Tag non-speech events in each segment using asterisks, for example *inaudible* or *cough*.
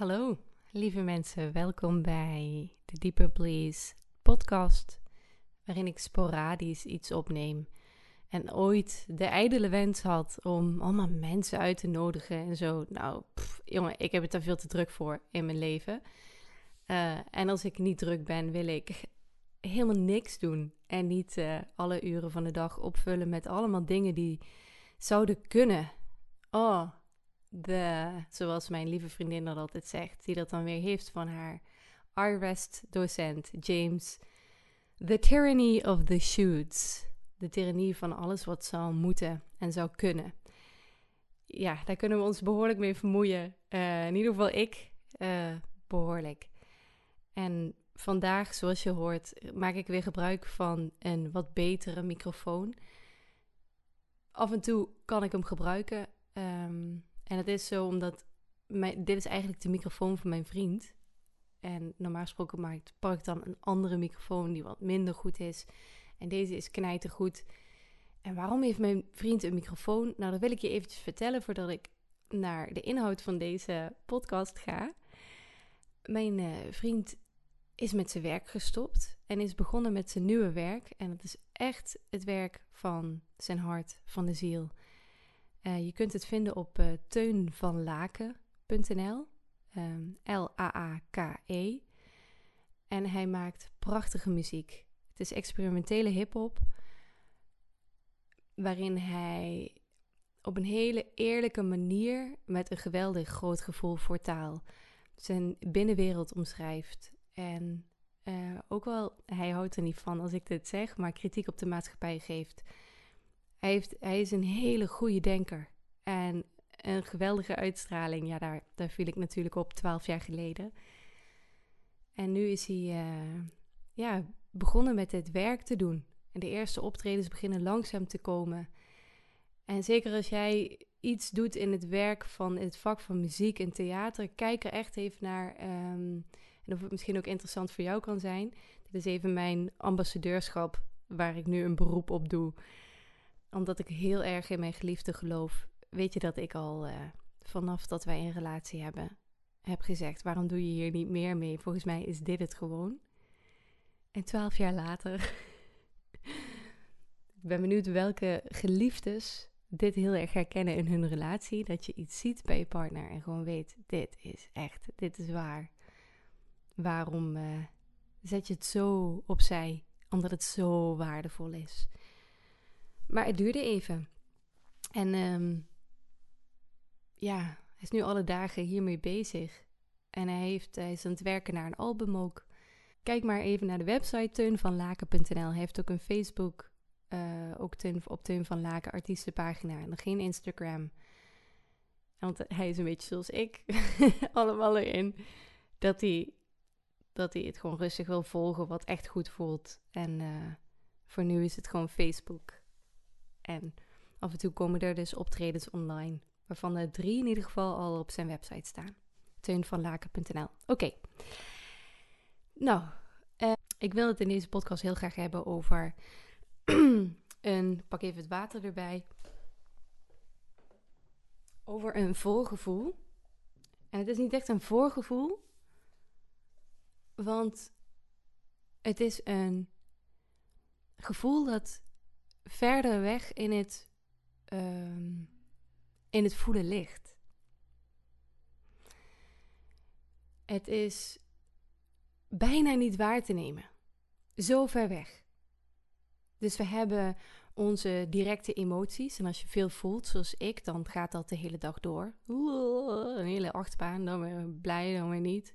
Hallo, lieve mensen. Welkom bij de Deeper Please podcast, waarin ik sporadisch iets opneem. En ooit de ijdele wens had om allemaal mensen uit te nodigen en zo. Nou, jongen, ik heb het daar veel te druk voor in mijn leven. Uh, en als ik niet druk ben, wil ik helemaal niks doen. En niet uh, alle uren van de dag opvullen met allemaal dingen die zouden kunnen. Oh, de, zoals mijn lieve vriendin dat altijd zegt, die dat dan weer heeft van haar R-West-docent James. The tyranny of the shoots. De tyrannie van alles wat zou moeten en zou kunnen. Ja, daar kunnen we ons behoorlijk mee vermoeien. Uh, in ieder geval ik uh, behoorlijk. En vandaag, zoals je hoort, maak ik weer gebruik van een wat betere microfoon. Af en toe kan ik hem gebruiken. Um, en het is zo omdat dit is eigenlijk de microfoon van mijn vriend. En normaal gesproken maakt, pak ik dan een andere microfoon die wat minder goed is. En deze is knijtergoed. En waarom heeft mijn vriend een microfoon? Nou, dat wil ik je eventjes vertellen voordat ik naar de inhoud van deze podcast ga. Mijn uh, vriend is met zijn werk gestopt en is begonnen met zijn nieuwe werk. En het is echt het werk van zijn hart, van de ziel. Uh, je kunt het vinden op uh, teunvanlaken.nl. Um, L-A-A-K-E. En hij maakt prachtige muziek. Het is experimentele hip-hop. Waarin hij op een hele eerlijke manier met een geweldig groot gevoel voor taal zijn binnenwereld omschrijft. En uh, ook wel, hij houdt er niet van als ik dit zeg, maar kritiek op de maatschappij geeft. Hij, heeft, hij is een hele goede denker. En een geweldige uitstraling. Ja, daar, daar viel ik natuurlijk op twaalf jaar geleden. En nu is hij uh, ja, begonnen met het werk te doen. En de eerste optredens beginnen langzaam te komen. En zeker als jij iets doet in het werk van het vak van muziek en theater, kijk er echt even naar. Um, en of het misschien ook interessant voor jou kan zijn. Dit is even mijn ambassadeurschap, waar ik nu een beroep op doe omdat ik heel erg in mijn geliefde geloof, weet je dat ik al uh, vanaf dat wij een relatie hebben, heb gezegd: waarom doe je hier niet meer mee? Volgens mij is dit het gewoon. En twaalf jaar later. *laughs* ik ben benieuwd welke geliefdes dit heel erg herkennen in hun relatie. Dat je iets ziet bij je partner en gewoon weet: dit is echt, dit is waar. Waarom uh, zet je het zo opzij? Omdat het zo waardevol is. Maar het duurde even. En um, ja, hij is nu alle dagen hiermee bezig. En hij, heeft, hij is aan het werken naar een album ook. Kijk maar even naar de website teunvanlaken.nl. Hij heeft ook een Facebook, uh, ook teun, op Teun van Laken artiestenpagina. En geen Instagram. Want hij is een beetje zoals ik, *laughs* allemaal erin. Dat hij, dat hij het gewoon rustig wil volgen, wat echt goed voelt. En uh, voor nu is het gewoon Facebook. En af en toe komen er dus optredens online, waarvan er drie in ieder geval al op zijn website staan. Teunvanlaken.nl. Oké. Nou, eh, ik wil het in deze podcast heel graag hebben over *clears throat* een, pak even het water erbij, over een voorgevoel. En het is niet echt een voorgevoel, want het is een gevoel dat verder weg in het, um, in het voelen ligt. Het is bijna niet waar te nemen. Zo ver weg. Dus we hebben onze directe emoties. En als je veel voelt, zoals ik, dan gaat dat de hele dag door. Een hele achtbaan. Dan weer blij, dan weer niet.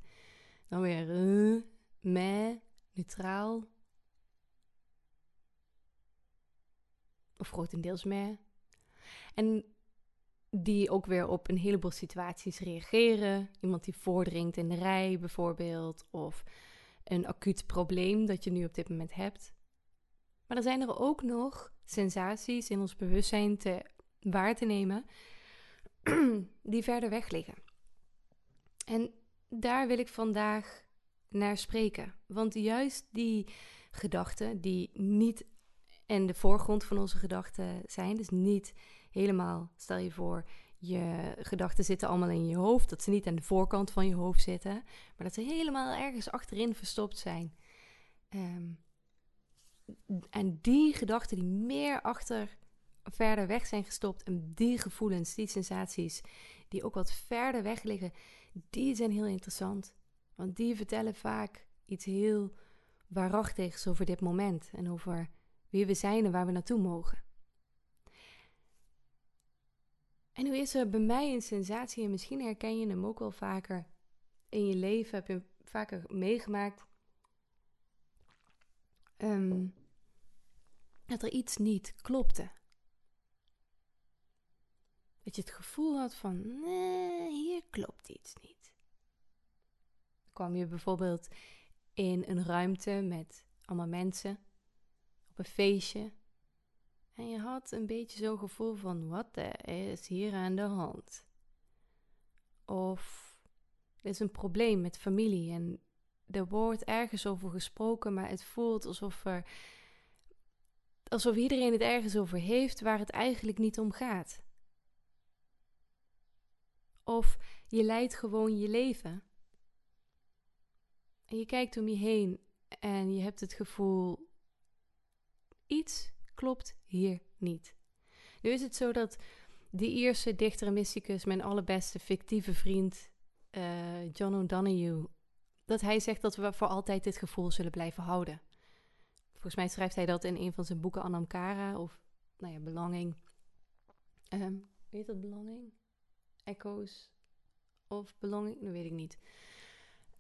Dan weer uh, neutraal, of grotendeels meer. En die ook weer op een heleboel situaties reageren. Iemand die voordringt in de rij bijvoorbeeld, of een acuut probleem dat je nu op dit moment hebt. Maar dan zijn er ook nog sensaties in ons bewustzijn te, waar te nemen *clears throat* die verder weg liggen. En daar wil ik vandaag naar spreken. Want juist die gedachten die niet en de voorgrond van onze gedachten zijn. Dus niet helemaal, stel je voor, je gedachten zitten allemaal in je hoofd. Dat ze niet aan de voorkant van je hoofd zitten, maar dat ze helemaal ergens achterin verstopt zijn. Ehm, en die gedachten die meer achter, verder weg zijn gestopt, en die gevoelens, die sensaties, die ook wat verder weg liggen, die zijn heel interessant. Want die vertellen vaak iets heel waarachtigs over dit moment en over wie we zijn en waar we naartoe mogen. En nu is er bij mij een sensatie, en misschien herken je hem ook wel vaker in je leven, heb je vaker meegemaakt, um, dat er iets niet klopte. Dat je het gevoel had van, nee, hier klopt iets niet. Dan kwam je bijvoorbeeld in een ruimte met allemaal mensen, een feestje, en je had een beetje zo'n gevoel van: wat is hier aan de hand? Of er is een probleem met familie en er wordt ergens over gesproken, maar het voelt alsof er. alsof iedereen het ergens over heeft waar het eigenlijk niet om gaat. Of je leidt gewoon je leven. En je kijkt om je heen en je hebt het gevoel: iets klopt hier niet. Nu is het zo dat die Ierse dichter en mysticus, mijn allerbeste fictieve vriend, uh, John O'Donoghue, dat hij zegt dat we voor altijd dit gevoel zullen blijven houden. Volgens mij schrijft hij dat in een van zijn boeken Anamkara of, nou ja, Belonging. Um, weet dat Belonging? Echoes of Belonging? Dat weet ik niet.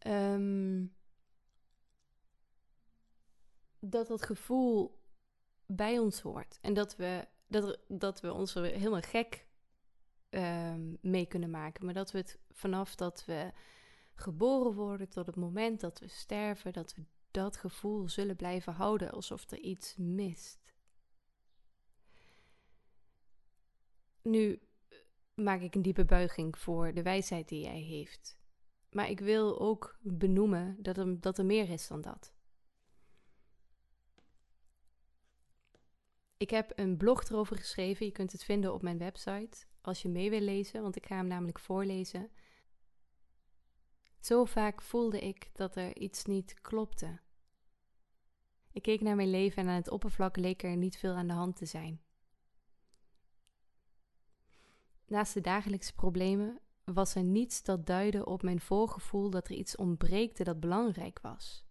Um, dat dat gevoel bij ons hoort. En dat we, dat, dat we ons er helemaal gek um, mee kunnen maken. Maar dat we het vanaf dat we geboren worden tot het moment dat we sterven, dat we dat gevoel zullen blijven houden alsof er iets mist. Nu maak ik een diepe buiging voor de wijsheid die hij heeft. Maar ik wil ook benoemen dat er, dat er meer is dan dat. Ik heb een blog erover geschreven. Je kunt het vinden op mijn website als je mee wil lezen, want ik ga hem namelijk voorlezen. Zo vaak voelde ik dat er iets niet klopte. Ik keek naar mijn leven en aan het oppervlak leek er niet veel aan de hand te zijn. Naast de dagelijkse problemen was er niets dat duidde op mijn voorgevoel dat er iets ontbreekte dat belangrijk was.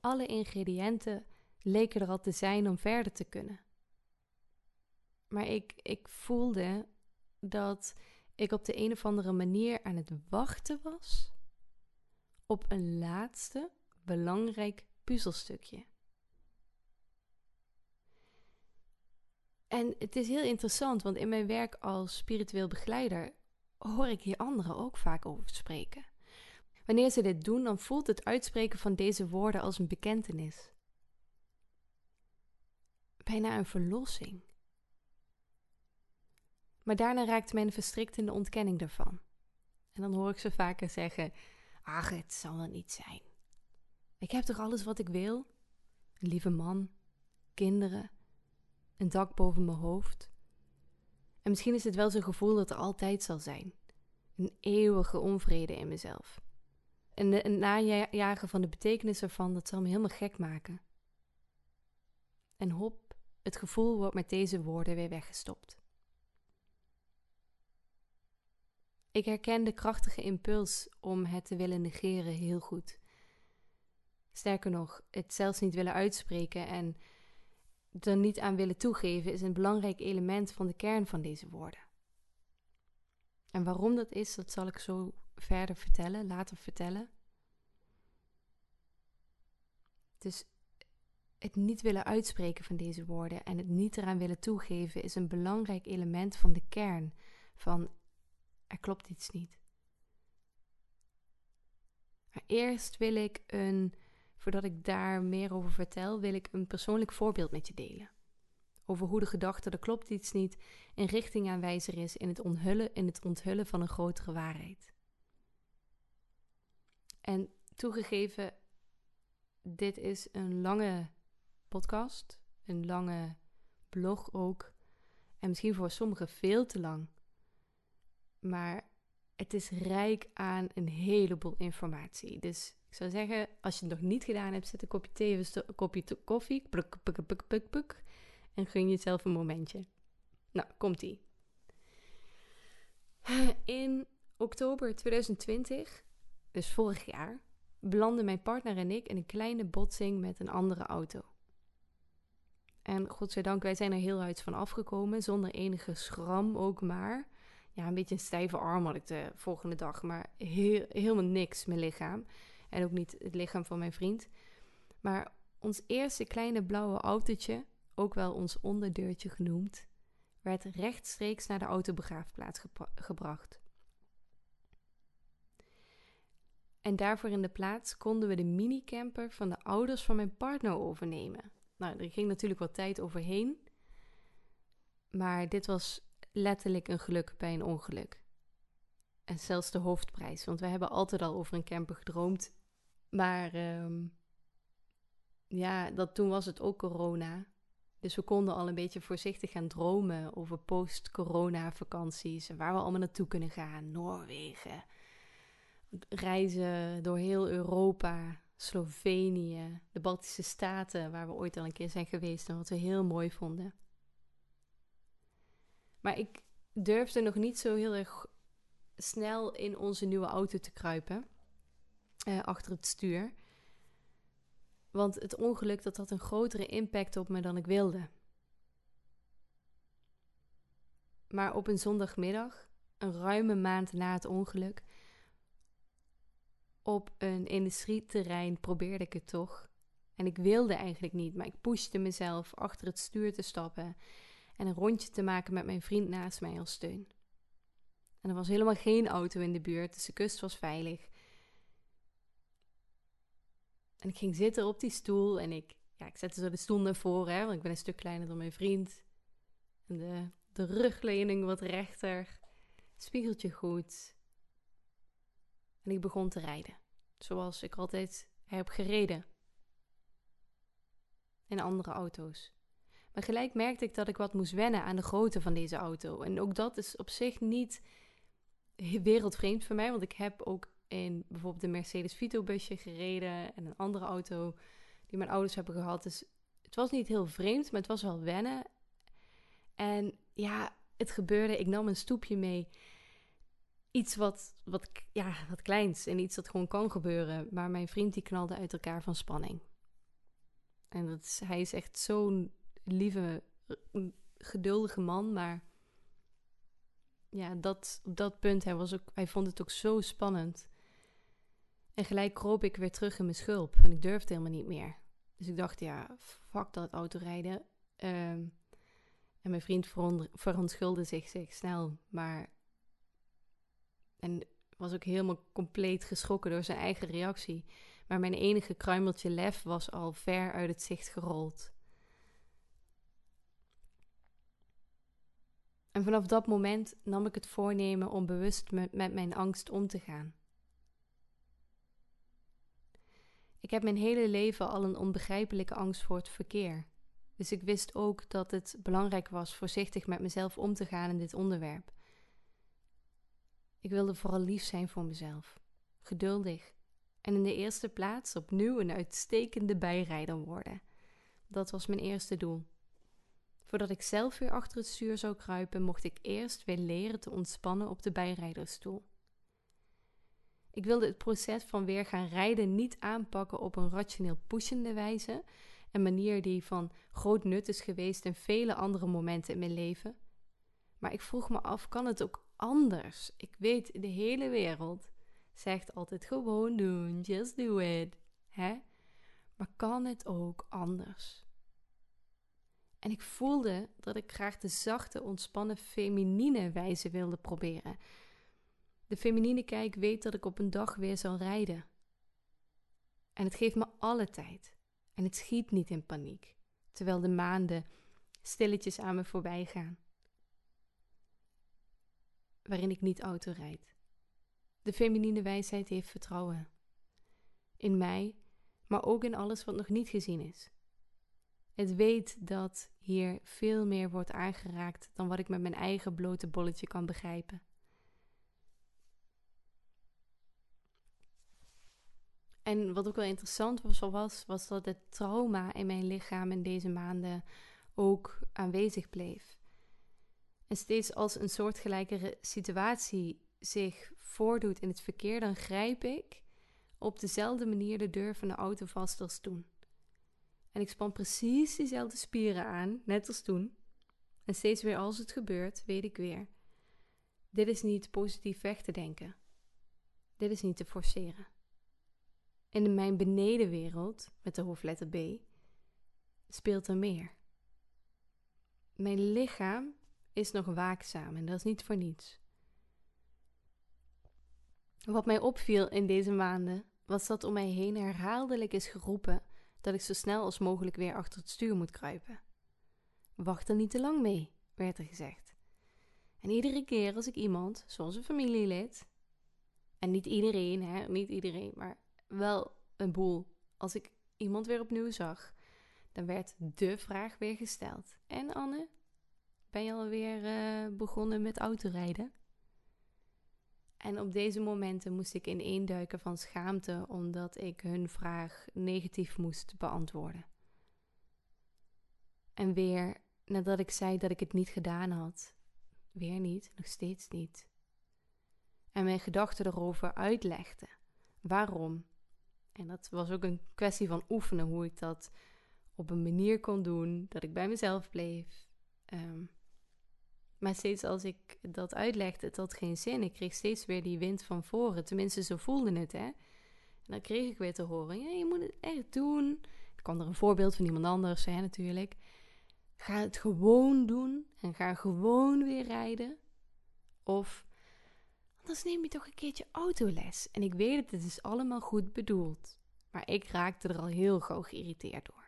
Alle ingrediënten leken er al te zijn om verder te kunnen. Maar ik, ik voelde dat ik op de een of andere manier aan het wachten was op een laatste belangrijk puzzelstukje. En het is heel interessant, want in mijn werk als spiritueel begeleider hoor ik hier anderen ook vaak over spreken. Wanneer ze dit doen, dan voelt het uitspreken van deze woorden als een bekentenis. Bijna een verlossing. Maar daarna raakt men verstrikt in de ontkenning daarvan. En dan hoor ik ze vaker zeggen: Ach, het zal wel niet zijn. Ik heb toch alles wat ik wil? Een lieve man, kinderen, een dak boven mijn hoofd. En misschien is het wel zo'n gevoel dat er altijd zal zijn. Een eeuwige onvrede in mezelf. En het najagen van de betekenis ervan, dat zal me helemaal gek maken. En hop, het gevoel wordt met deze woorden weer weggestopt. Ik herken de krachtige impuls om het te willen negeren heel goed. Sterker nog, het zelfs niet willen uitspreken en er niet aan willen toegeven is een belangrijk element van de kern van deze woorden. En waarom dat is, dat zal ik zo verder vertellen, later vertellen. Dus het niet willen uitspreken van deze woorden en het niet eraan willen toegeven is een belangrijk element van de kern van er klopt iets niet. Maar eerst wil ik een, voordat ik daar meer over vertel, wil ik een persoonlijk voorbeeld met je delen. Over hoe de gedachte er klopt iets niet een richtingaanwijzer is in het onthullen, in het onthullen van een grotere waarheid. En toegegeven, dit is een lange podcast, een lange blog ook. En misschien voor sommigen veel te lang. Maar het is rijk aan een heleboel informatie. Dus ik zou zeggen, als je het nog niet gedaan hebt, zet een kopje thee of een kopje koffie. Pluk, pluk, pluk, pluk, pluk, en gun jezelf een momentje. Nou, komt-ie. In oktober 2020, dus vorig jaar, belanden mijn partner en ik in een kleine botsing met een andere auto. En godzijdank, wij zijn er heel uit van afgekomen, zonder enige schram ook maar. Ja, een beetje een stijve arm had ik de volgende dag, maar heel, helemaal niks, mijn lichaam. En ook niet het lichaam van mijn vriend. Maar ons eerste kleine blauwe autootje, ook wel ons onderdeurtje genoemd, werd rechtstreeks naar de autobegraafplaats gebracht. En daarvoor in de plaats konden we de minicamper van de ouders van mijn partner overnemen. Nou, er ging natuurlijk wat tijd overheen. Maar dit was letterlijk een geluk bij een ongeluk. En zelfs de hoofdprijs, want we hebben altijd al over een camper gedroomd. Maar um, ja, dat, toen was het ook corona. Dus we konden al een beetje voorzichtig gaan dromen over post-corona vakanties. En waar we allemaal naartoe kunnen gaan. Noorwegen. Reizen door heel Europa. Slovenië. De Baltische Staten, waar we ooit al een keer zijn geweest. En wat we heel mooi vonden. Maar ik durfde nog niet zo heel erg snel in onze nieuwe auto te kruipen. Uh, achter het stuur. Want het ongeluk dat had een grotere impact op me dan ik wilde. Maar op een zondagmiddag, een ruime maand na het ongeluk, op een industrieterrein probeerde ik het toch. En ik wilde eigenlijk niet, maar ik pushte mezelf achter het stuur te stappen en een rondje te maken met mijn vriend naast mij als steun. En er was helemaal geen auto in de buurt, dus de kust was veilig. En ik ging zitten op die stoel en ik, ja, ik zette zo de stoel naar voren, hè, want ik ben een stuk kleiner dan mijn vriend. En de, de rugleuning wat rechter, spiegeltje goed. En ik begon te rijden, zoals ik altijd heb gereden. In andere auto's. Maar gelijk merkte ik dat ik wat moest wennen aan de grootte van deze auto. En ook dat is op zich niet wereldvreemd voor mij, want ik heb ook in bijvoorbeeld de Mercedes Vito busje gereden en een andere auto die mijn ouders hebben gehad. Dus het was niet heel vreemd, maar het was wel wennen. En ja, het gebeurde. Ik nam een stoepje mee. Iets wat, wat, ja, wat kleins en iets dat gewoon kan gebeuren. Maar mijn vriend die knalde uit elkaar van spanning. En dat is, hij is echt zo'n lieve, geduldige man. Maar ja, dat, op dat punt, hij, was ook, hij vond het ook zo spannend. En gelijk kroop ik weer terug in mijn schulp. En ik durfde helemaal niet meer. Dus ik dacht, ja, fuck dat autorijden. Um, en mijn vriend verontschuldigde zich, zich snel. Maar... En was ook helemaal compleet geschrokken door zijn eigen reactie. Maar mijn enige kruimeltje lef was al ver uit het zicht gerold. En vanaf dat moment nam ik het voornemen om bewust met, mijn angst om te gaan. Ik heb mijn hele leven al een onbegrijpelijke angst voor het verkeer. Dus ik wist ook dat het belangrijk was voorzichtig met mezelf om te gaan in dit onderwerp. Ik wilde vooral lief zijn voor mezelf, geduldig en in de eerste plaats opnieuw een uitstekende bijrijder worden. Dat was mijn eerste doel. Voordat ik zelf weer achter het stuur zou kruipen, mocht ik eerst weer leren te ontspannen op de bijrijdersstoel. Ik wilde het proces van weer gaan rijden niet aanpakken op een rationeel pushende wijze, een manier die van groot nut is geweest in vele andere momenten in mijn leven. Maar ik vroeg me af, kan het ook anders? Ik weet, de hele wereld zegt altijd gewoon doen, just do it. Hè? Maar kan het ook anders? En ik voelde dat ik graag de zachte, ontspannen, feminine wijze wilde proberen. De feminine kijk weet dat ik op een dag weer zal rijden. En het geeft me alle tijd. En het schiet niet in paniek, terwijl de maanden stilletjes aan me voorbij gaan. Waarin ik niet auto rijd. De feminine wijsheid heeft vertrouwen. In mij, maar ook in alles wat nog niet gezien is. Het weet dat hier veel meer wordt aangeraakt dan wat ik met mijn eigen blote bolletje kan begrijpen. En wat ook wel interessant was, was, dat het trauma in mijn lichaam in deze maanden ook aanwezig bleef. En steeds als een soortgelijke situatie zich voordoet in het verkeer, dan grijp ik op dezelfde manier de deur van de auto vast als toen. En ik span precies diezelfde spieren aan, net als toen. En steeds weer als het gebeurt, weet ik weer. Dit is niet positief weg te denken. Dit is niet te forceren. In mijn benedenwereld, met de hoofdletter B, speelt er meer. Mijn lichaam is nog waakzaam en dat is niet voor niets. Wat mij opviel in deze maanden was dat om mij heen herhaaldelijk is geroepen dat ik zo snel als mogelijk weer achter het stuur moet kruipen. Wacht er niet te lang mee, werd er gezegd. En iedere keer als ik iemand, zoals een familielid, en niet iedereen, hè, niet iedereen, maar wel een boel, als ik iemand weer opnieuw zag, dan werd de vraag weer gesteld. En Anne, ben je alweer uh, begonnen met autorijden? En op deze momenten moest ik ineenduiken van schaamte omdat ik hun vraag negatief moest beantwoorden. En weer, nadat ik zei dat ik het niet gedaan had, weer niet, nog steeds niet. En mijn gedachten erover uitlegde. Waarom? En dat was ook een kwestie van oefenen, hoe ik dat op een manier kon doen dat ik bij mezelf bleef. Um, maar steeds als ik dat uitlegde, het had geen zin. Ik kreeg steeds weer die wind van voren. Tenminste, zo voelde het, hè. En dan kreeg ik weer te horen, je moet het echt doen. Ik kwam er een voorbeeld van iemand anders, natuurlijk. Ga het gewoon doen en ga gewoon weer rijden. Of, anders neem je toch een keertje autoles. En ik weet het, het is allemaal goed bedoeld. Maar ik raakte er al heel gauw geïrriteerd door.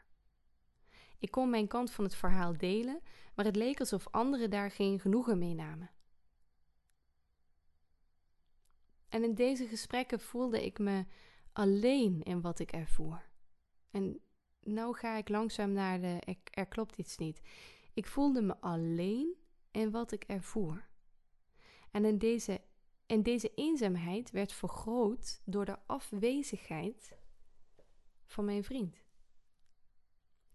Ik kon mijn kant van het verhaal delen, maar het leek alsof anderen daar geen genoegen mee namen. En in deze gesprekken voelde ik me alleen in wat ik ervoer. En nou ga ik langzaam naar de er, klopt iets niet. Ik voelde me alleen in wat ik ervoer. En in deze, in deze eenzaamheid werd vergroot door de afwezigheid van mijn vriend.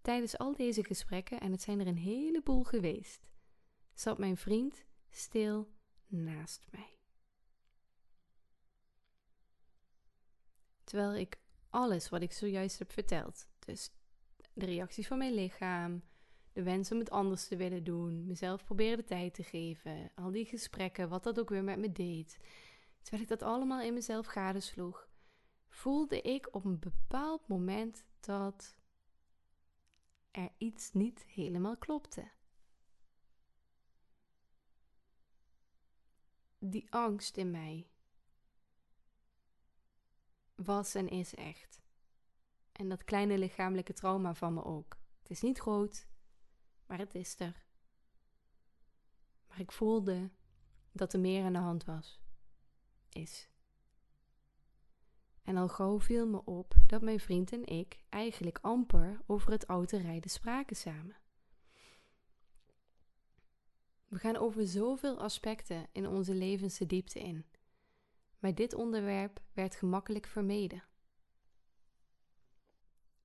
Tijdens al deze gesprekken, en het zijn er een heleboel geweest, zat mijn vriend stil naast mij. Terwijl ik alles wat ik zojuist heb verteld, dus de reacties van mijn lichaam, de wens om het anders te willen doen, mezelf proberen de tijd te geven, al die gesprekken, wat dat ook weer met me deed, terwijl ik dat allemaal in mezelf gadesloeg, voelde ik op een bepaald moment dat er iets niet helemaal klopte. Die angst in mij was en is echt. En dat kleine lichamelijke trauma van me ook. Het is niet groot, maar het is er. Maar ik voelde dat er meer aan de hand was. Is. En al gauw viel me op dat mijn vriend en ik eigenlijk amper over het autorijden spraken samen. We gaan over zoveel aspecten in onze levens de diepte in, maar dit onderwerp werd gemakkelijk vermeden.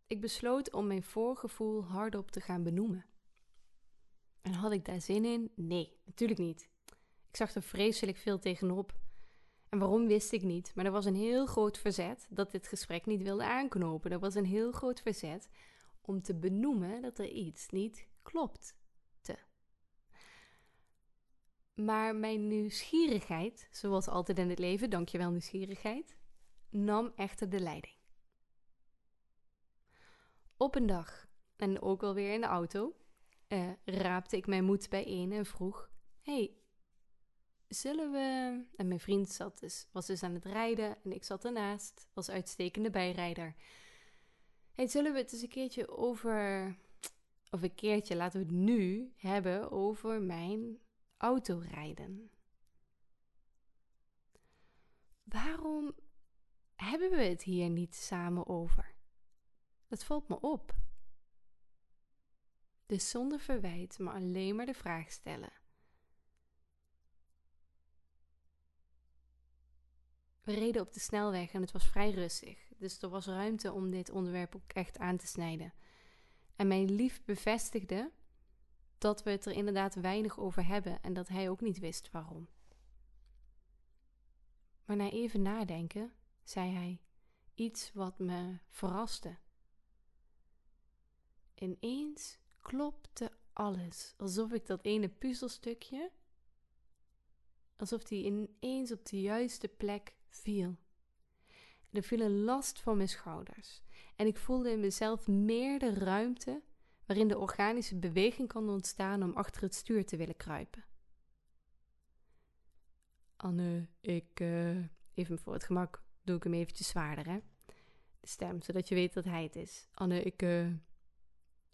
Ik besloot om mijn voorgevoel hardop te gaan benoemen. En had ik daar zin in? Nee, natuurlijk niet. Ik zag er vreselijk veel tegenop en waarom wist ik niet, maar er was een heel groot verzet dat dit gesprek niet wilde aanknopen. Er was een heel groot verzet om te benoemen dat er iets niet klopte. Maar mijn nieuwsgierigheid, zoals altijd in het leven, dankjewel nieuwsgierigheid, nam echter de leiding. Op een dag, en ook alweer in de auto, uh, raapte ik mijn moed bijeen en vroeg: hey, zullen we... En mijn vriend zat dus, was dus aan het rijden en ik zat ernaast, was uitstekende bijrijder. Hey, zullen we het eens een keertje over... Of een keertje, laten we het nu hebben over mijn autorijden. Waarom hebben we het hier niet samen over? Dat valt me op. Dus zonder verwijt, maar alleen maar de vraag stellen. We reden op de snelweg en het was vrij rustig. Dus er was ruimte om dit onderwerp ook echt aan te snijden. En mijn lief bevestigde dat we het er inderdaad weinig over hebben en dat hij ook niet wist waarom. Maar na even nadenken, zei hij iets wat me verraste. Ineens klopte alles, alsof ik dat ene puzzelstukje, alsof die ineens op de juiste plek viel. Er viel een last van mijn schouders en ik voelde in mezelf meer de ruimte waarin de organische beweging kan ontstaan om achter het stuur te willen kruipen. Anne, ik, uh, even voor het gemak, doe ik hem eventjes zwaarder, hè? De stem, zodat je weet dat hij het is. Anne, ik, uh,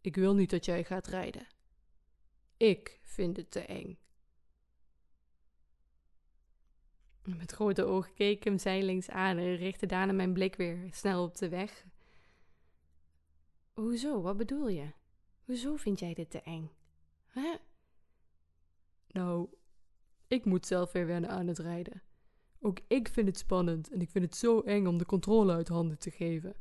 ik wil niet dat jij gaat rijden. Ik vind het te eng. Met grote ogen keek ik hem zijlings aan en richtte daarna mijn blik weer snel op de weg. Hoezo? Wat bedoel je? Hoezo vind jij dit te eng? Hè? Nou, ik moet zelf weer wennen aan het rijden. Ook ik vind het spannend en ik vind het zo eng om de controle uit handen te geven.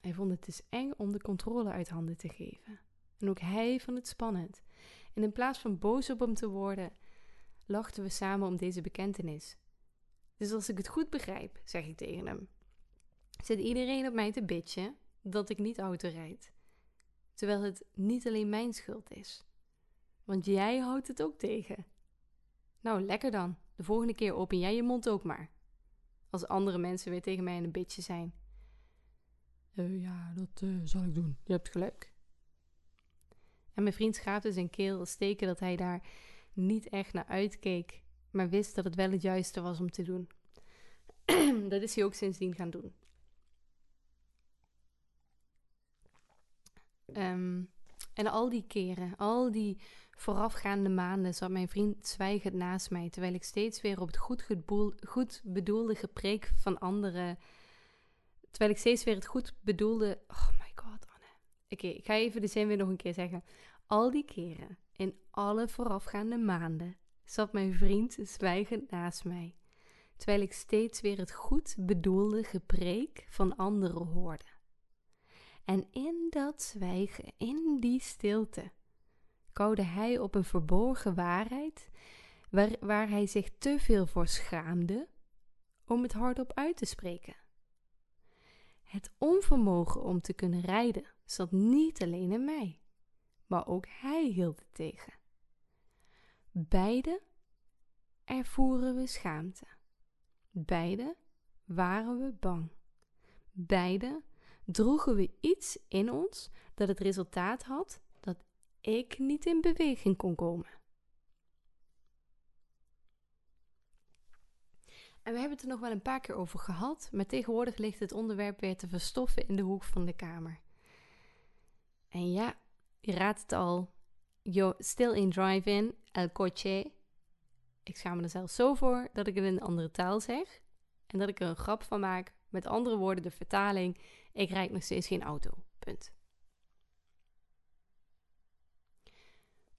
Hij vond het dus eng om de controle uit handen te geven. En ook hij vond het spannend. En in plaats van boos op hem te worden, lachten we samen om deze bekentenis. Dus als ik het goed begrijp, zeg ik tegen hem, zit iedereen op mij te bitchen dat ik niet auto rijd. Terwijl het niet alleen mijn schuld is. Want jij houdt het ook tegen. Nou, lekker dan. De volgende keer open jij je mond ook maar. Als andere mensen weer tegen mij een bitje zijn. Uh, ja, dat uh, zal ik doen. Je hebt gelijk. En mijn vriend schaapte zijn keel steken dat hij daar niet echt naar uitkeek, maar wist dat het wel het juiste was om te doen. *clears throat* dat is hij ook sindsdien gaan doen. Ehm, en al die keren, al die voorafgaande maanden, zat mijn vriend zwijgend naast mij, terwijl ik steeds weer op het goed, goed bedoelde gepreek van anderen, terwijl ik steeds weer het goed bedoelde. Oh my god, Oké, ik ga even de zin weer nog een keer zeggen. Al die keren, in alle voorafgaande maanden, zat mijn vriend zwijgend naast mij, terwijl ik steeds weer het goed bedoelde gepreek van anderen hoorde. En in dat zwijgen, in die stilte, koude hij op een verborgen waarheid waar, waar hij zich te veel voor schaamde om het hardop uit te spreken. Het onvermogen om te kunnen rijden zat niet alleen in mij, maar ook hij hield het tegen. Beide ervoeren we schaamte. Beide waren we bang. Beide droegen we iets in ons dat het resultaat had dat ik niet in beweging kon komen. En we hebben het er nog wel een paar keer over gehad, maar tegenwoordig ligt het onderwerp weer te verstoffen in de hoek van de kamer. En ja, je raadt het al. Yo, still in drive-in, el coche. Ik schaam me er zelfs zo voor dat ik het in een andere taal zeg. En dat ik er een grap van maak. Met andere woorden, de vertaling. Ik rijd nog steeds geen auto. Punt.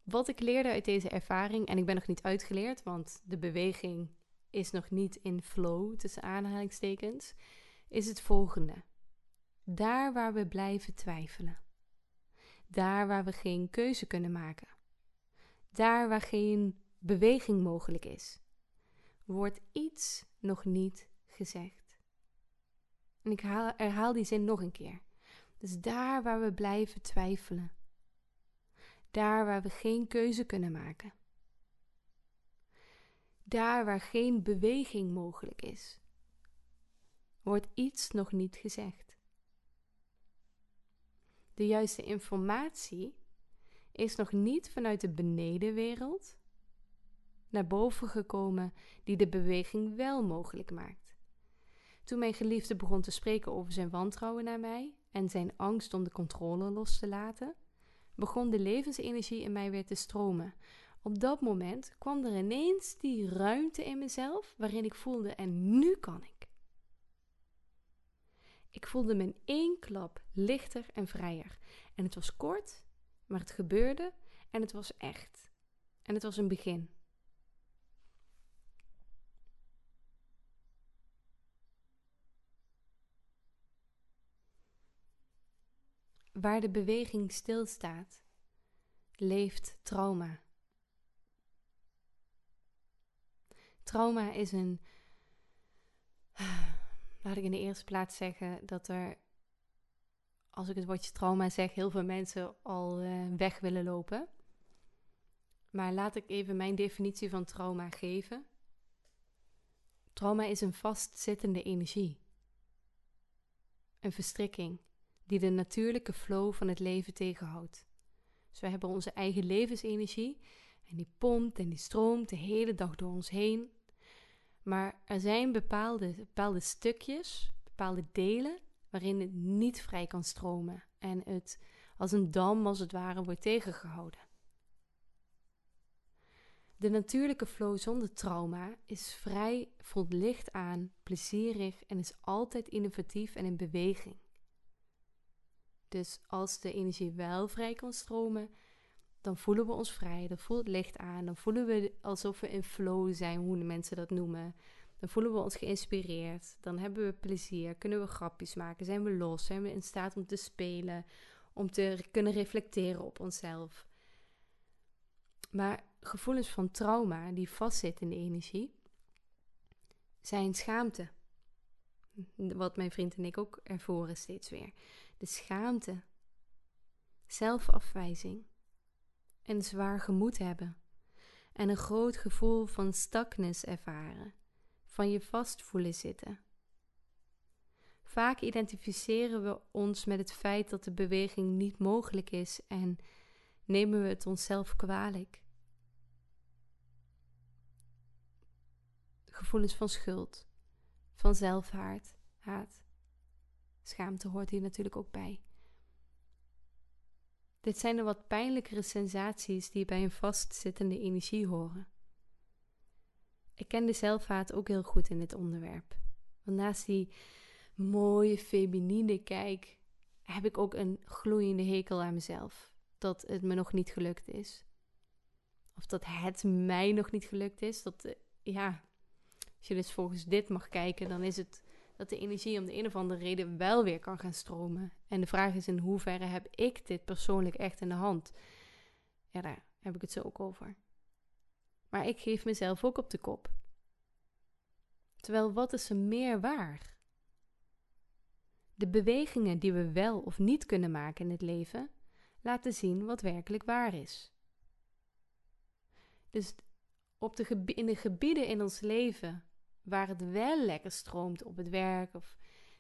Wat ik leerde uit deze ervaring, en ik ben nog niet uitgeleerd, want de beweging is nog niet in flow tussen aanhalingstekens, is het volgende. Daar waar we blijven twijfelen. Daar waar we geen keuze kunnen maken. Daar waar geen beweging mogelijk is. Wordt iets nog niet gezegd. En ik haal, herhaal die zin nog een keer. Dus daar waar we blijven twijfelen. Daar waar we geen keuze kunnen maken. Daar waar geen beweging mogelijk is. Wordt iets nog niet gezegd. De juiste informatie is nog niet vanuit de benedenwereld naar boven gekomen die de beweging wel mogelijk maakt. Toen mijn geliefde begon te spreken over zijn wantrouwen naar mij en zijn angst om de controle los te laten, begon de levensenergie in mij weer te stromen. Op dat moment kwam er ineens die ruimte in mezelf waarin ik voelde: en nu kan ik. Ik voelde me in één klap lichter en vrijer. En het was kort, maar het gebeurde en het was echt. En het was een begin. Waar de beweging stilstaat, leeft trauma. Trauma is een Laat ik in de eerste plaats zeggen dat er, als ik het woordje trauma zeg, heel veel mensen al uh, weg willen lopen. Maar laat ik even mijn definitie van trauma geven. Trauma is een vastzittende energie. Een verstrikking die de natuurlijke flow van het leven tegenhoudt. Dus we hebben onze eigen levensenergie en die pompt en die stroomt de hele dag door ons heen. Maar er zijn bepaalde, bepaalde stukjes, bepaalde delen waarin het niet vrij kan stromen en het als een dam als het ware wordt tegengehouden. De natuurlijke flow zonder trauma is vrij, voelt licht aan, plezierig en is altijd innovatief en in beweging. Dus als de energie wel vrij kan stromen, dan voelen we ons vrij, dan voelt het licht aan, dan voelen we alsof we in flow zijn, hoe de mensen dat noemen. Dan voelen we ons geïnspireerd, dan hebben we plezier, kunnen we grapjes maken, zijn we los, zijn we in staat om te spelen, om te kunnen reflecteren op onszelf. Maar gevoelens van trauma die vastzitten in de energie, zijn schaamte. Wat mijn vriend en ik ook ervoren steeds weer. De schaamte, zelfafwijzing en zwaar gemoed hebben. En een groot gevoel van stakness ervaren, van je vast voelen zitten. Vaak identificeren we ons met het feit dat de beweging niet mogelijk is en nemen we het onszelf kwalijk. gevoelens van schuld, van zelfhaat, haat. Schaamte hoort hier natuurlijk ook bij. Dit zijn de wat pijnlijkere sensaties die bij een vastzittende energie horen. Ik ken de zelfhaat ook heel goed in dit onderwerp. Want naast die mooie feminine kijk heb ik ook een gloeiende hekel aan mezelf. Dat het me nog niet gelukt is. Of dat het mij nog niet gelukt is. Dat, eh, ja, als je dus volgens dit mag kijken, dan is het dat de energie om de een of andere reden wel weer kan gaan stromen. En de vraag is in hoeverre heb ik dit persoonlijk echt in de hand? Ja, daar heb ik het zo ook over. Maar ik geef mezelf ook op de kop. Terwijl wat is er meer waar? De bewegingen die we wel of niet kunnen maken in het leven laten zien wat werkelijk waar is. Dus op de in de gebieden in ons leven waar het wel lekker stroomt op het werk of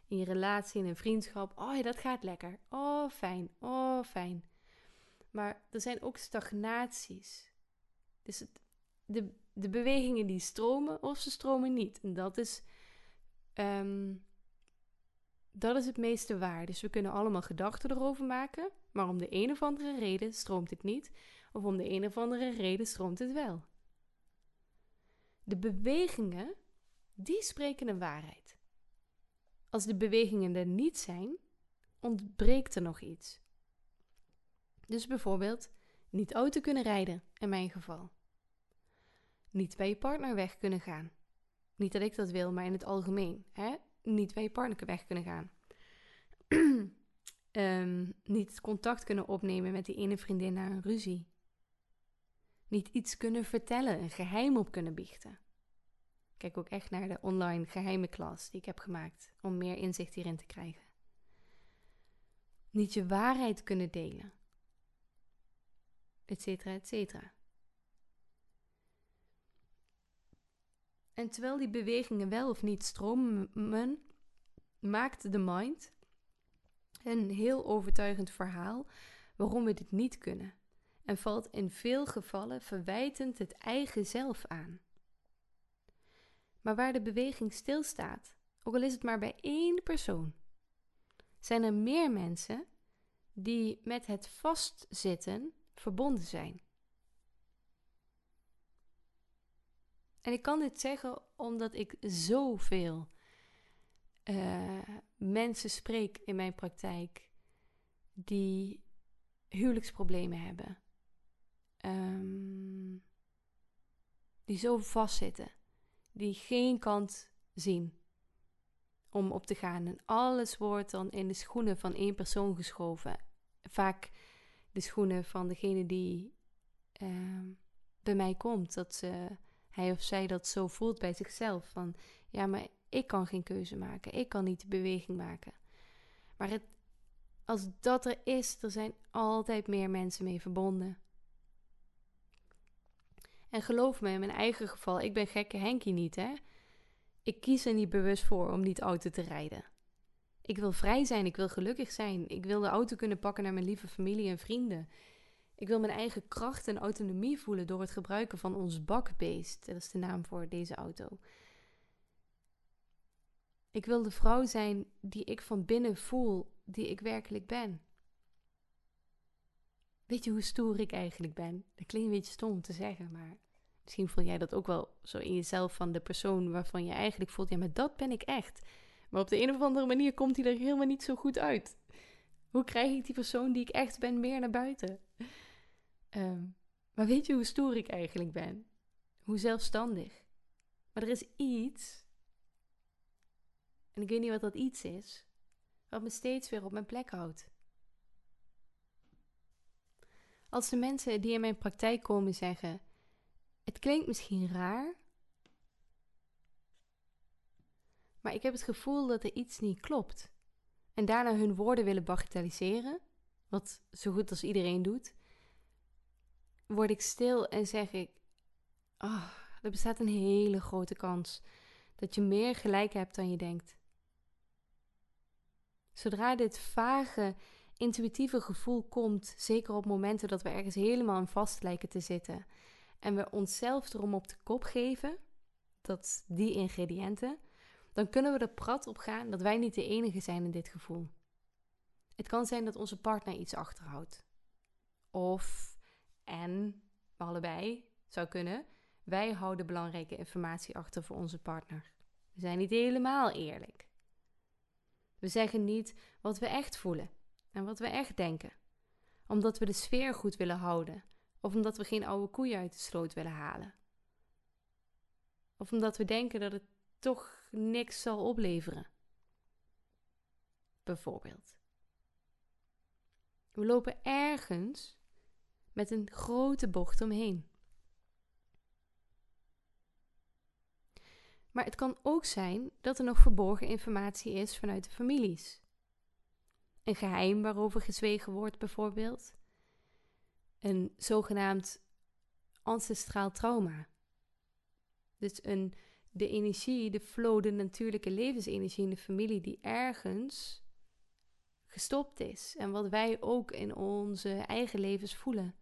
in je relatie, in een vriendschap. Oh ja, dat gaat lekker. Oh, fijn. Oh, fijn. Maar er zijn ook stagnaties. Dus het, de, de bewegingen die stromen of ze stromen niet. En dat is, ehm, dat is het meeste waar. Dus we kunnen allemaal gedachten erover maken. Maar om de een of andere reden stroomt het niet. Of om de een of andere reden stroomt het wel. De bewegingen die spreken een waarheid. Als de bewegingen er niet zijn, ontbreekt er nog iets. Dus bijvoorbeeld niet auto kunnen rijden, in mijn geval. Niet bij je partner weg kunnen gaan. Niet dat ik dat wil, maar in het algemeen. Hè? Niet bij je partner weg kunnen gaan. um, *clears throat* niet contact kunnen opnemen met die ene vriendin na een ruzie. Niet iets kunnen vertellen, een geheim op kunnen biechten kijk ook echt naar de online geheime klas die ik heb gemaakt om meer inzicht hierin te krijgen. Niet je waarheid kunnen delen, etcetera, etcetera. En terwijl die bewegingen wel of niet stromen, maakt de mind een heel overtuigend verhaal waarom we dit niet kunnen. En valt in veel gevallen verwijtend het eigen zelf aan. Maar waar de beweging stilstaat, ook al is het maar bij één persoon, zijn er meer mensen die met het vastzitten verbonden zijn. En ik kan dit zeggen omdat ik zoveel uh, mensen spreek in mijn praktijk die huwelijksproblemen hebben. Um, die zo vastzitten die geen kant zien om op te gaan. En alles wordt dan in de schoenen van één persoon geschoven. vaak de schoenen van degene die ehm, bij mij komt. Dat hij of zij dat zo voelt bij zichzelf. Van ja, maar ik kan geen keuze maken. Ik kan niet de beweging maken. Maar het, als dat er is, er zijn altijd meer mensen mee verbonden. En geloof me, in mijn eigen geval, ik ben gekke Henkie niet, hè. Ik kies er niet bewust voor om niet auto te rijden. Ik wil vrij zijn, ik wil gelukkig zijn. Ik wil de auto kunnen pakken naar mijn lieve familie en vrienden. Ik wil mijn eigen kracht en autonomie voelen door het gebruiken van ons bakbeest. Dat is de naam voor deze auto. Ik wil de vrouw zijn die ik van binnen voel, die ik werkelijk ben. Weet je hoe stoer ik eigenlijk ben? Dat klinkt een beetje stom om te zeggen, maar misschien voel jij dat ook wel zo in jezelf van de persoon waarvan je eigenlijk voelt, ja, maar dat ben ik echt. Maar op de een of andere manier komt hij er helemaal niet zo goed uit. Hoe krijg ik die persoon die ik echt ben meer naar buiten? Ehm, maar weet je hoe stoer ik eigenlijk ben? Hoe zelfstandig? Maar er is iets, en ik weet niet wat dat iets is, wat me steeds weer op mijn plek houdt. Als de mensen die in mijn praktijk komen zeggen: Het klinkt misschien raar, maar ik heb het gevoel dat er iets niet klopt. En daarna hun woorden willen bagatelliseren, wat zo goed als iedereen doet, word ik stil en zeg ik: oh, er bestaat een hele grote kans dat je meer gelijk hebt dan je denkt. Zodra dit vage, intuïtieve gevoel komt, zeker op momenten dat we ergens helemaal aan vast lijken te zitten, en we onszelf erom op de kop geven, dat die ingrediënten, dan kunnen we er prat op gaan dat wij niet de enige zijn in dit gevoel. Het kan zijn dat onze partner iets achterhoudt. Of, en, allebei, zou kunnen, wij houden belangrijke informatie achter voor onze partner. We zijn niet helemaal eerlijk. We zeggen niet wat we echt voelen en wat we echt denken, omdat we de sfeer goed willen houden, of omdat we geen oude koeien uit de sloot willen halen. Of omdat we denken dat het toch niks zal opleveren. Bijvoorbeeld. We lopen ergens met een grote bocht omheen. Maar het kan ook zijn dat er nog verborgen informatie is vanuit de families. Een geheim waarover gezwegen wordt, bijvoorbeeld. Een zogenaamd ancestraal trauma. Dus een de energie, de flow, de natuurlijke levensenergie in de familie die ergens gestopt is. En wat wij ook in onze eigen levens voelen.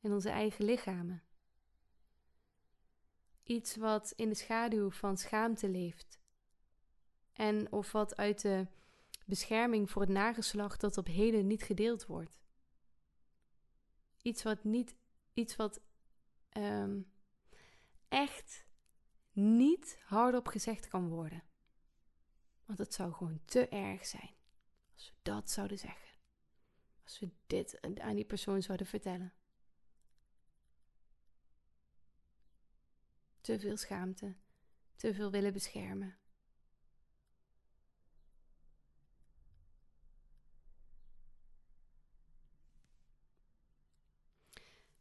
In onze eigen lichamen. Iets wat in de schaduw van schaamte leeft. En of wat uit de bescherming voor het nageslacht dat op heden niet gedeeld wordt. Iets wat niet, iets wat um, echt niet hardop gezegd kan worden. Want het zou gewoon te erg zijn als we dat zouden zeggen. Als we dit aan die persoon zouden vertellen. Te veel schaamte, te veel willen beschermen.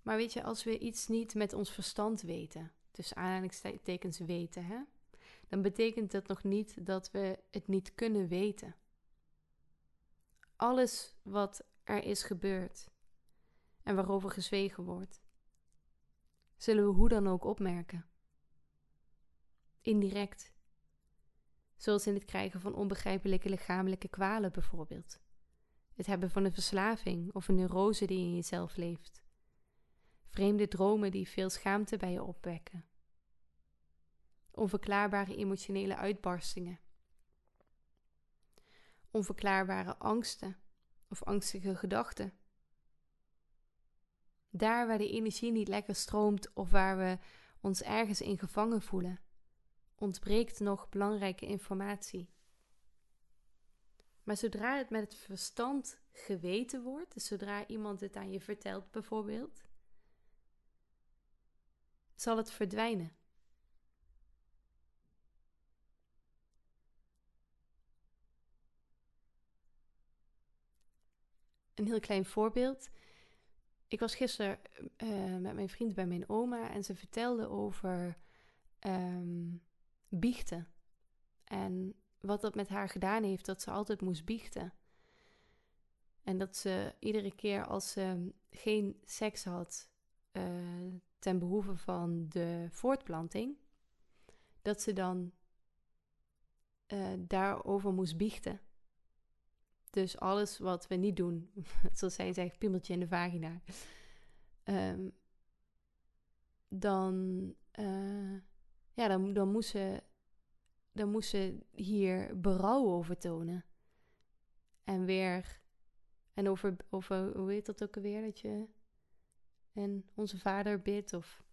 Maar weet je, als we iets niet met ons verstand weten, dus aanhalingstekens weten, hè, dan betekent dat nog niet dat we het niet kunnen weten. Alles wat er is gebeurd en waarover gezwegen wordt, zullen we hoe dan ook opmerken. Indirect. Zoals in het krijgen van onbegrijpelijke lichamelijke kwalen bijvoorbeeld. Het hebben van een verslaving of een neurose die in jezelf leeft. Vreemde dromen die veel schaamte bij je opwekken. Onverklaarbare emotionele uitbarstingen. Onverklaarbare angsten of angstige gedachten. Daar waar de energie niet lekker stroomt of waar we ons ergens in gevangen voelen, ontbreekt nog belangrijke informatie. Maar zodra het met het verstand geweten wordt, dus zodra iemand het aan je vertelt bijvoorbeeld, zal het verdwijnen. een heel klein voorbeeld. Ik was gisteren uh, met mijn vriend bij mijn oma en ze vertelde over um, biechten. En wat dat met haar gedaan heeft, dat ze altijd moest biechten. En dat ze iedere keer als ze geen seks had uh, ten behoeve van de voortplanting, dat ze dan uh, daarover moest biechten. Dus alles wat we niet doen, *laughs* zoals zij zegt, piemeltje in de vagina, um, dan, uh, ja, dan, dan, moest ze, dan moest hier berouw over tonen. En weer, en over, over hoe heet dat ook alweer, dat je en onze vader bidt of...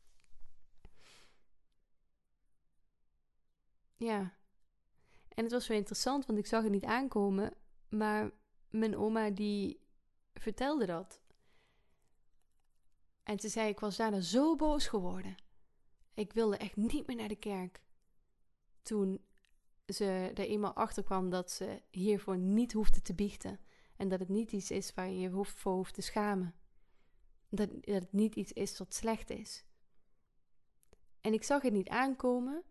Ja. En het was zo interessant, want ik zag het niet aankomen, maar mijn oma die vertelde dat. En ze zei, ik was daarna zo boos geworden. Ik wilde echt niet meer naar de kerk. Toen ze er eenmaal achter kwam dat ze hiervoor niet hoefde te biechten. En dat het niet iets is waar je je voor hoeft te schamen. Dat, het niet iets is wat slecht is. En ik zag het niet aankomen,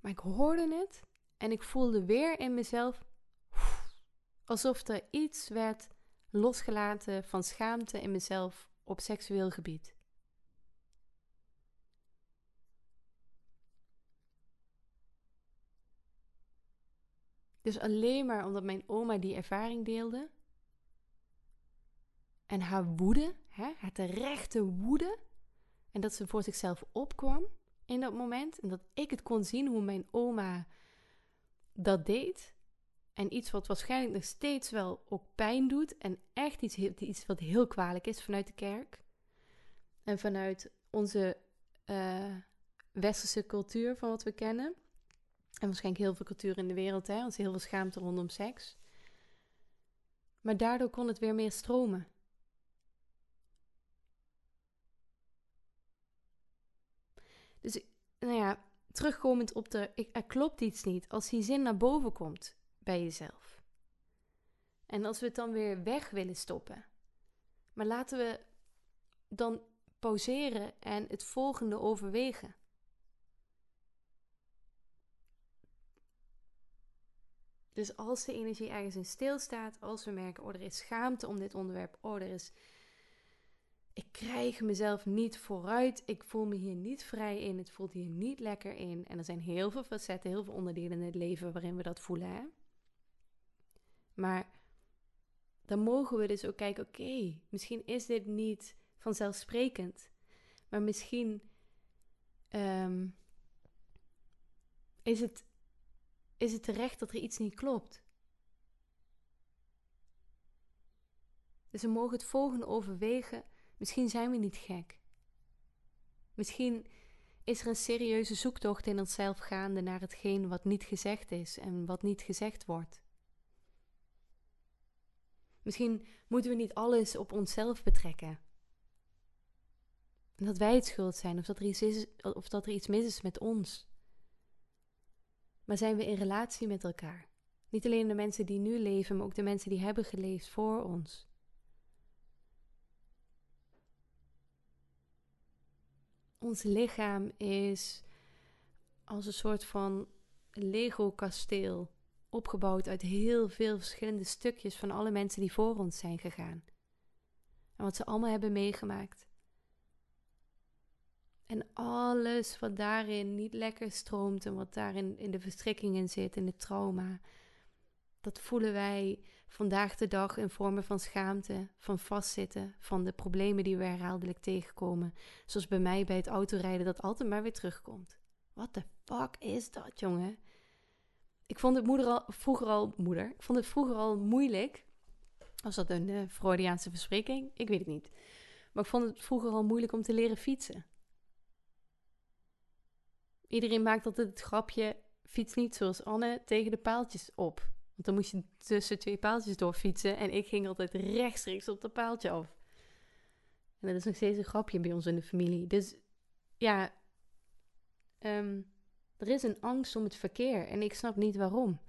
maar ik hoorde het en ik voelde weer in mezelf alsof er iets werd losgelaten van schaamte in mezelf op seksueel gebied. Dus alleen maar omdat mijn oma die ervaring deelde en haar woede, hè, haar terechte woede, en dat ze voor zichzelf opkwam in dat moment en dat ik het kon zien hoe mijn oma dat deed, en iets wat waarschijnlijk nog steeds wel ook pijn doet. En echt iets, iets wat heel kwalijk is vanuit de kerk. En vanuit onze uh, westerse cultuur van wat we kennen. En waarschijnlijk heel veel cultuur in de wereld. Hè? Ons heel veel schaamte rondom seks. Maar daardoor kon het weer meer stromen. Dus, nou ja, terugkomend op de. Er klopt iets niet. Als die zin naar boven komt, bij jezelf. En als we het dan weer weg willen stoppen. Maar laten we dan pauzeren en het volgende overwegen. Dus als de energie ergens in stilstaat, als we merken, oh er is schaamte om dit onderwerp, oh er is, ik krijg mezelf niet vooruit, ik voel me hier niet vrij in, het voelt hier niet lekker in. En er zijn heel veel facetten, heel veel onderdelen in het leven waarin we dat voelen. Hè? Maar dan mogen we dus ook kijken: oké, misschien is dit niet vanzelfsprekend, maar misschien um, is, het, is het terecht dat er iets niet klopt. Dus we mogen het volgende overwegen. Misschien zijn we niet gek. Misschien is er een serieuze zoektocht in onszelf gaande naar hetgeen wat niet gezegd is en wat niet gezegd wordt. Misschien moeten we niet alles op onszelf betrekken. En dat wij het schuld zijn, of dat, er iets is, of dat er iets mis is met ons. Maar zijn we in relatie met elkaar? Niet alleen de mensen die nu leven, maar ook de mensen die hebben geleefd voor ons. Ons lichaam is als een soort van Lego-kasteel opgebouwd uit heel veel verschillende stukjes van alle mensen die voor ons zijn gegaan. En wat ze allemaal hebben meegemaakt. En alles wat daarin niet lekker stroomt en wat daarin in de verstrikkingen zit, in het trauma, dat voelen wij vandaag de dag in vormen van schaamte, van vastzitten, van de problemen die we herhaaldelijk tegenkomen. Zoals bij mij bij het autorijden, dat altijd maar weer terugkomt. What the fuck is dat, jongen? ik vond het moeder al, vroeger al moeder. Ik vond het vroeger al moeilijk. Was dat een uh, Freudiaanse verspreking? Ik weet het niet. Maar ik vond het vroeger al moeilijk om te leren fietsen. Iedereen maakt altijd het grapje: fiets niet zoals Anne tegen de paaltjes op. Want dan moest je tussen twee paaltjes doorfietsen. En ik ging altijd rechtstreeks op dat paaltje af. En dat is nog steeds een grapje bij ons in de familie. Dus ja, um, er is een angst om het verkeer en ik snap niet waarom.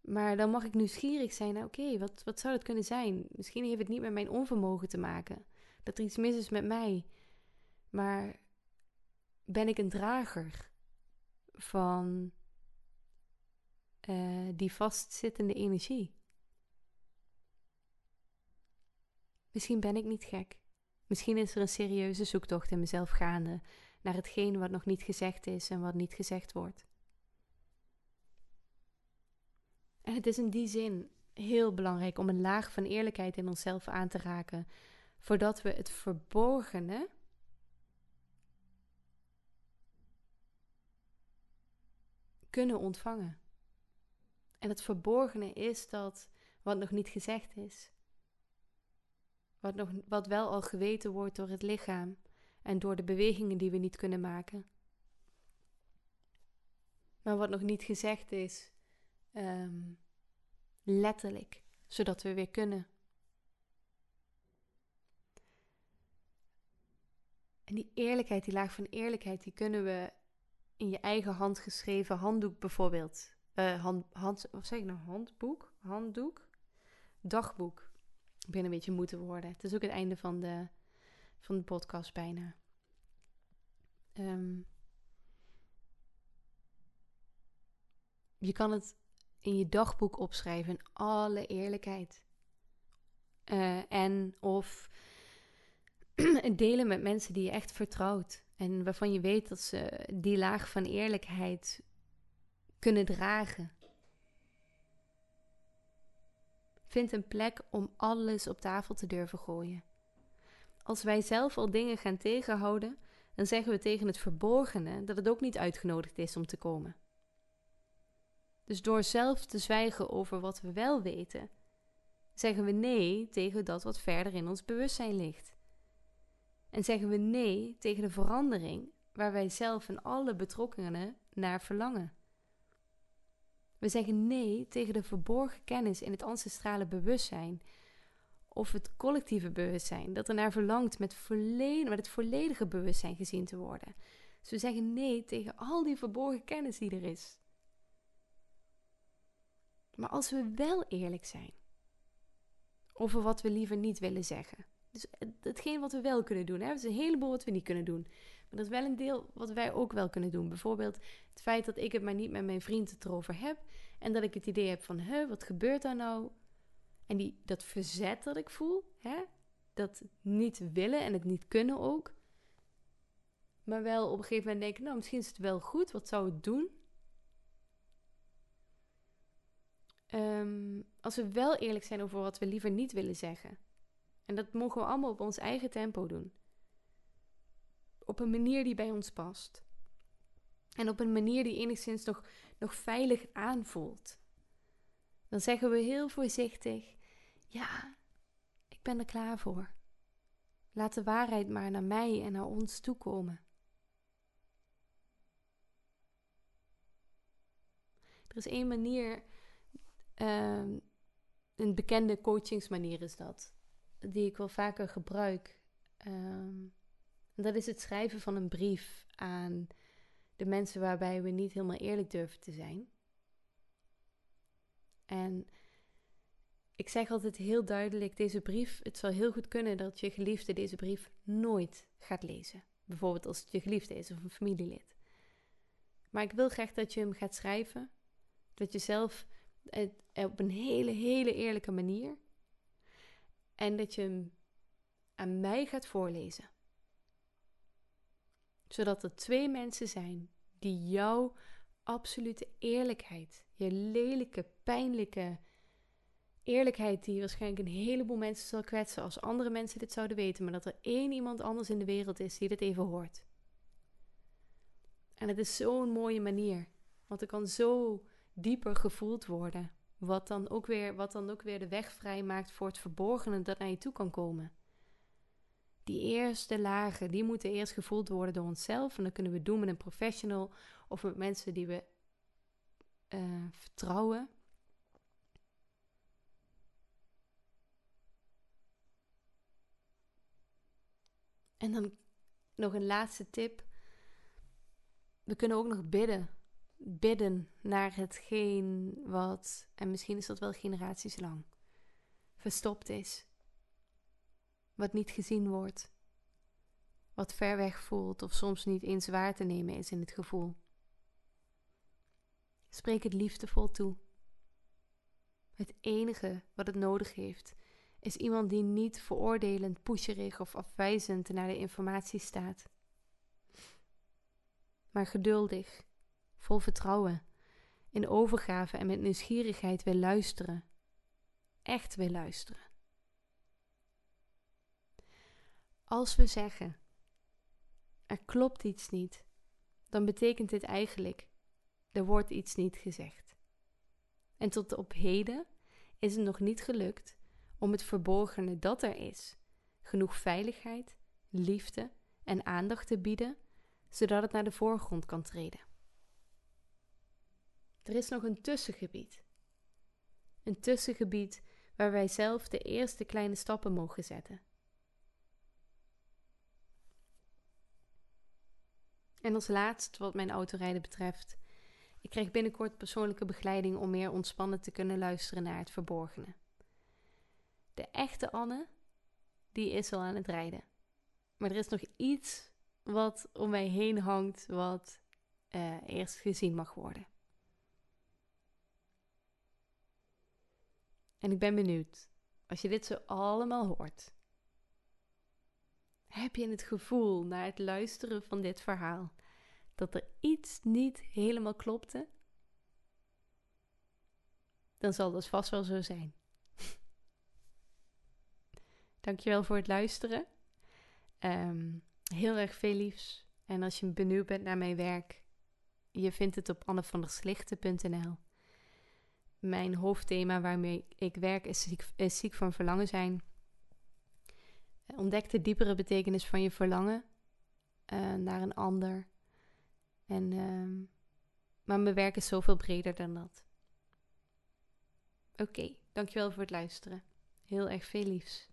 Maar dan mag ik nieuwsgierig zijn naar, oké, wat, wat zou het kunnen zijn? Misschien heeft het niet met mijn onvermogen te maken. Dat er iets mis is met mij. Maar ben ik een drager van uh, die vastzittende energie? Misschien ben ik niet gek. Misschien is er een serieuze zoektocht in mezelf gaande naar hetgeen wat nog niet gezegd is en wat niet gezegd wordt. En het is in die zin heel belangrijk om een laag van eerlijkheid in onszelf aan te raken, voordat we het verborgene kunnen ontvangen. En het verborgene is dat wat nog niet gezegd is. Wat, nog, wat wel al geweten wordt door het lichaam en door de bewegingen die we niet kunnen maken. Maar wat nog niet gezegd is, um, letterlijk, zodat we weer kunnen. En die eerlijkheid, die laag van eerlijkheid, die kunnen we in je eigen handgeschreven handdoek bijvoorbeeld. Uh, hand, hand, wat zeg ik nou? Handboek? Handdoek? Dagboek. Ik ben een beetje moeten worden. Het is ook het einde van de, van de podcast bijna. Um, je kan het in je dagboek opschrijven in alle eerlijkheid. Uh, en of *clears throat* delen met mensen die je echt vertrouwt. En waarvan je weet dat ze die laag van eerlijkheid kunnen dragen. Vind een plek om alles op tafel te durven gooien. Als wij zelf al dingen gaan tegenhouden, dan zeggen we tegen het verborgene dat het ook niet uitgenodigd is om te komen. Dus door zelf te zwijgen over wat we wel weten, zeggen we nee tegen dat wat verder in ons bewustzijn ligt. En zeggen we nee tegen de verandering waar wij zelf en alle betrokkenen naar verlangen. We zeggen nee tegen de verborgen kennis in het ancestrale bewustzijn of het collectieve bewustzijn dat ernaar verlangt met, volledig, met het volledige bewustzijn gezien te worden. Dus we zeggen nee tegen al die verborgen kennis die er is. Maar als we wel eerlijk zijn over wat we liever niet willen zeggen. Dus hetgeen wat we wel kunnen doen. Hè? Er is een heleboel wat we niet kunnen doen. Maar dat is wel een deel wat wij ook wel kunnen doen. Bijvoorbeeld het feit dat ik het maar niet met mijn vriend erover heb. En dat ik het idee heb van, hè, wat gebeurt daar nou? En die, dat verzet dat ik voel. Hè? Dat niet willen en het niet kunnen ook. Maar wel op een gegeven moment denken, nou misschien is het wel goed. Wat zou het doen? Ehm, als we wel eerlijk zijn over wat we liever niet willen zeggen. En dat mogen we allemaal op ons eigen tempo doen. Op een manier die bij ons past. En op een manier die enigszins nog, nog veilig aanvoelt. Dan zeggen we heel voorzichtig: Ja, ik ben er klaar voor. Laat de waarheid maar naar mij en naar ons toekomen. Er is één manier Um, een bekende coachingsmanier is dat, die ik wel vaker gebruik. Um, dat is het schrijven van een brief aan de mensen waarbij we niet helemaal eerlijk durven te zijn. En ik zeg altijd heel duidelijk: deze brief, het zal heel goed kunnen dat je geliefde deze brief nooit gaat lezen. Bijvoorbeeld als het je geliefde is of een familielid. Maar ik wil graag dat je hem gaat schrijven. Dat je zelf op een hele, hele eerlijke manier. En dat je hem aan mij gaat voorlezen. Zodat er twee mensen zijn die jouw absolute eerlijkheid, je lelijke, pijnlijke eerlijkheid, die waarschijnlijk een heleboel mensen zal kwetsen als andere mensen dit zouden weten, maar dat er één iemand anders in de wereld is die dit even hoort. En het is zo'n mooie manier, want er kan zo dieper gevoeld worden. Wat dan, ook weer, wat dan ook weer de weg vrijmaakt voor het verborgene dat naar je toe kan komen. Die eerste lagen, die moeten eerst gevoeld worden door onszelf. En dat kunnen we doen met een professional of met mensen die we uh, vertrouwen. En dan nog een laatste tip. We kunnen ook nog bidden bidden naar hetgeen wat, en misschien is dat wel generaties lang, verstopt is. Wat niet gezien wordt. Wat ver weg voelt of soms niet eens waar te nemen is in het gevoel. Spreek het liefdevol toe. Het enige wat het nodig heeft, is iemand die niet veroordelend, pusherig of afwijzend naar de informatie staat. Maar geduldig, vol vertrouwen, in overgave en met nieuwsgierigheid wil luisteren. Echt wil luisteren. Als we zeggen, er klopt iets niet, dan betekent dit eigenlijk, er wordt iets niet gezegd. En tot op heden is het nog niet gelukt om het verborgene dat er is, genoeg veiligheid, liefde en aandacht te bieden, zodat het naar de voorgrond kan treden. Er is nog een tussengebied. Een tussengebied waar wij zelf de eerste kleine stappen mogen zetten. En als laatst, wat mijn autorijden betreft, ik krijg binnenkort persoonlijke begeleiding om meer ontspannen te kunnen luisteren naar het verborgene. De echte Anne, die is al aan het rijden. Maar er is nog iets wat om mij heen hangt, wat uh, eerst gezien mag worden. En ik ben benieuwd, als je dit zo allemaal hoort, heb je het gevoel na het luisteren van dit verhaal dat er iets niet helemaal klopte? Dan zal dat vast wel zo zijn. *laughs* Dankjewel voor het luisteren. Um, heel erg veel liefs. En als je benieuwd bent naar mijn werk, je vindt het op annevanderslichten.nl. Mijn hoofdthema waarmee ik werk is ziek, is ziek van verlangen zijn. Ontdek de diepere betekenis van je verlangen uh, naar een ander. En, uh, maar mijn werk is zoveel breder dan dat. Oké, dankjewel voor het luisteren. Heel erg veel liefs.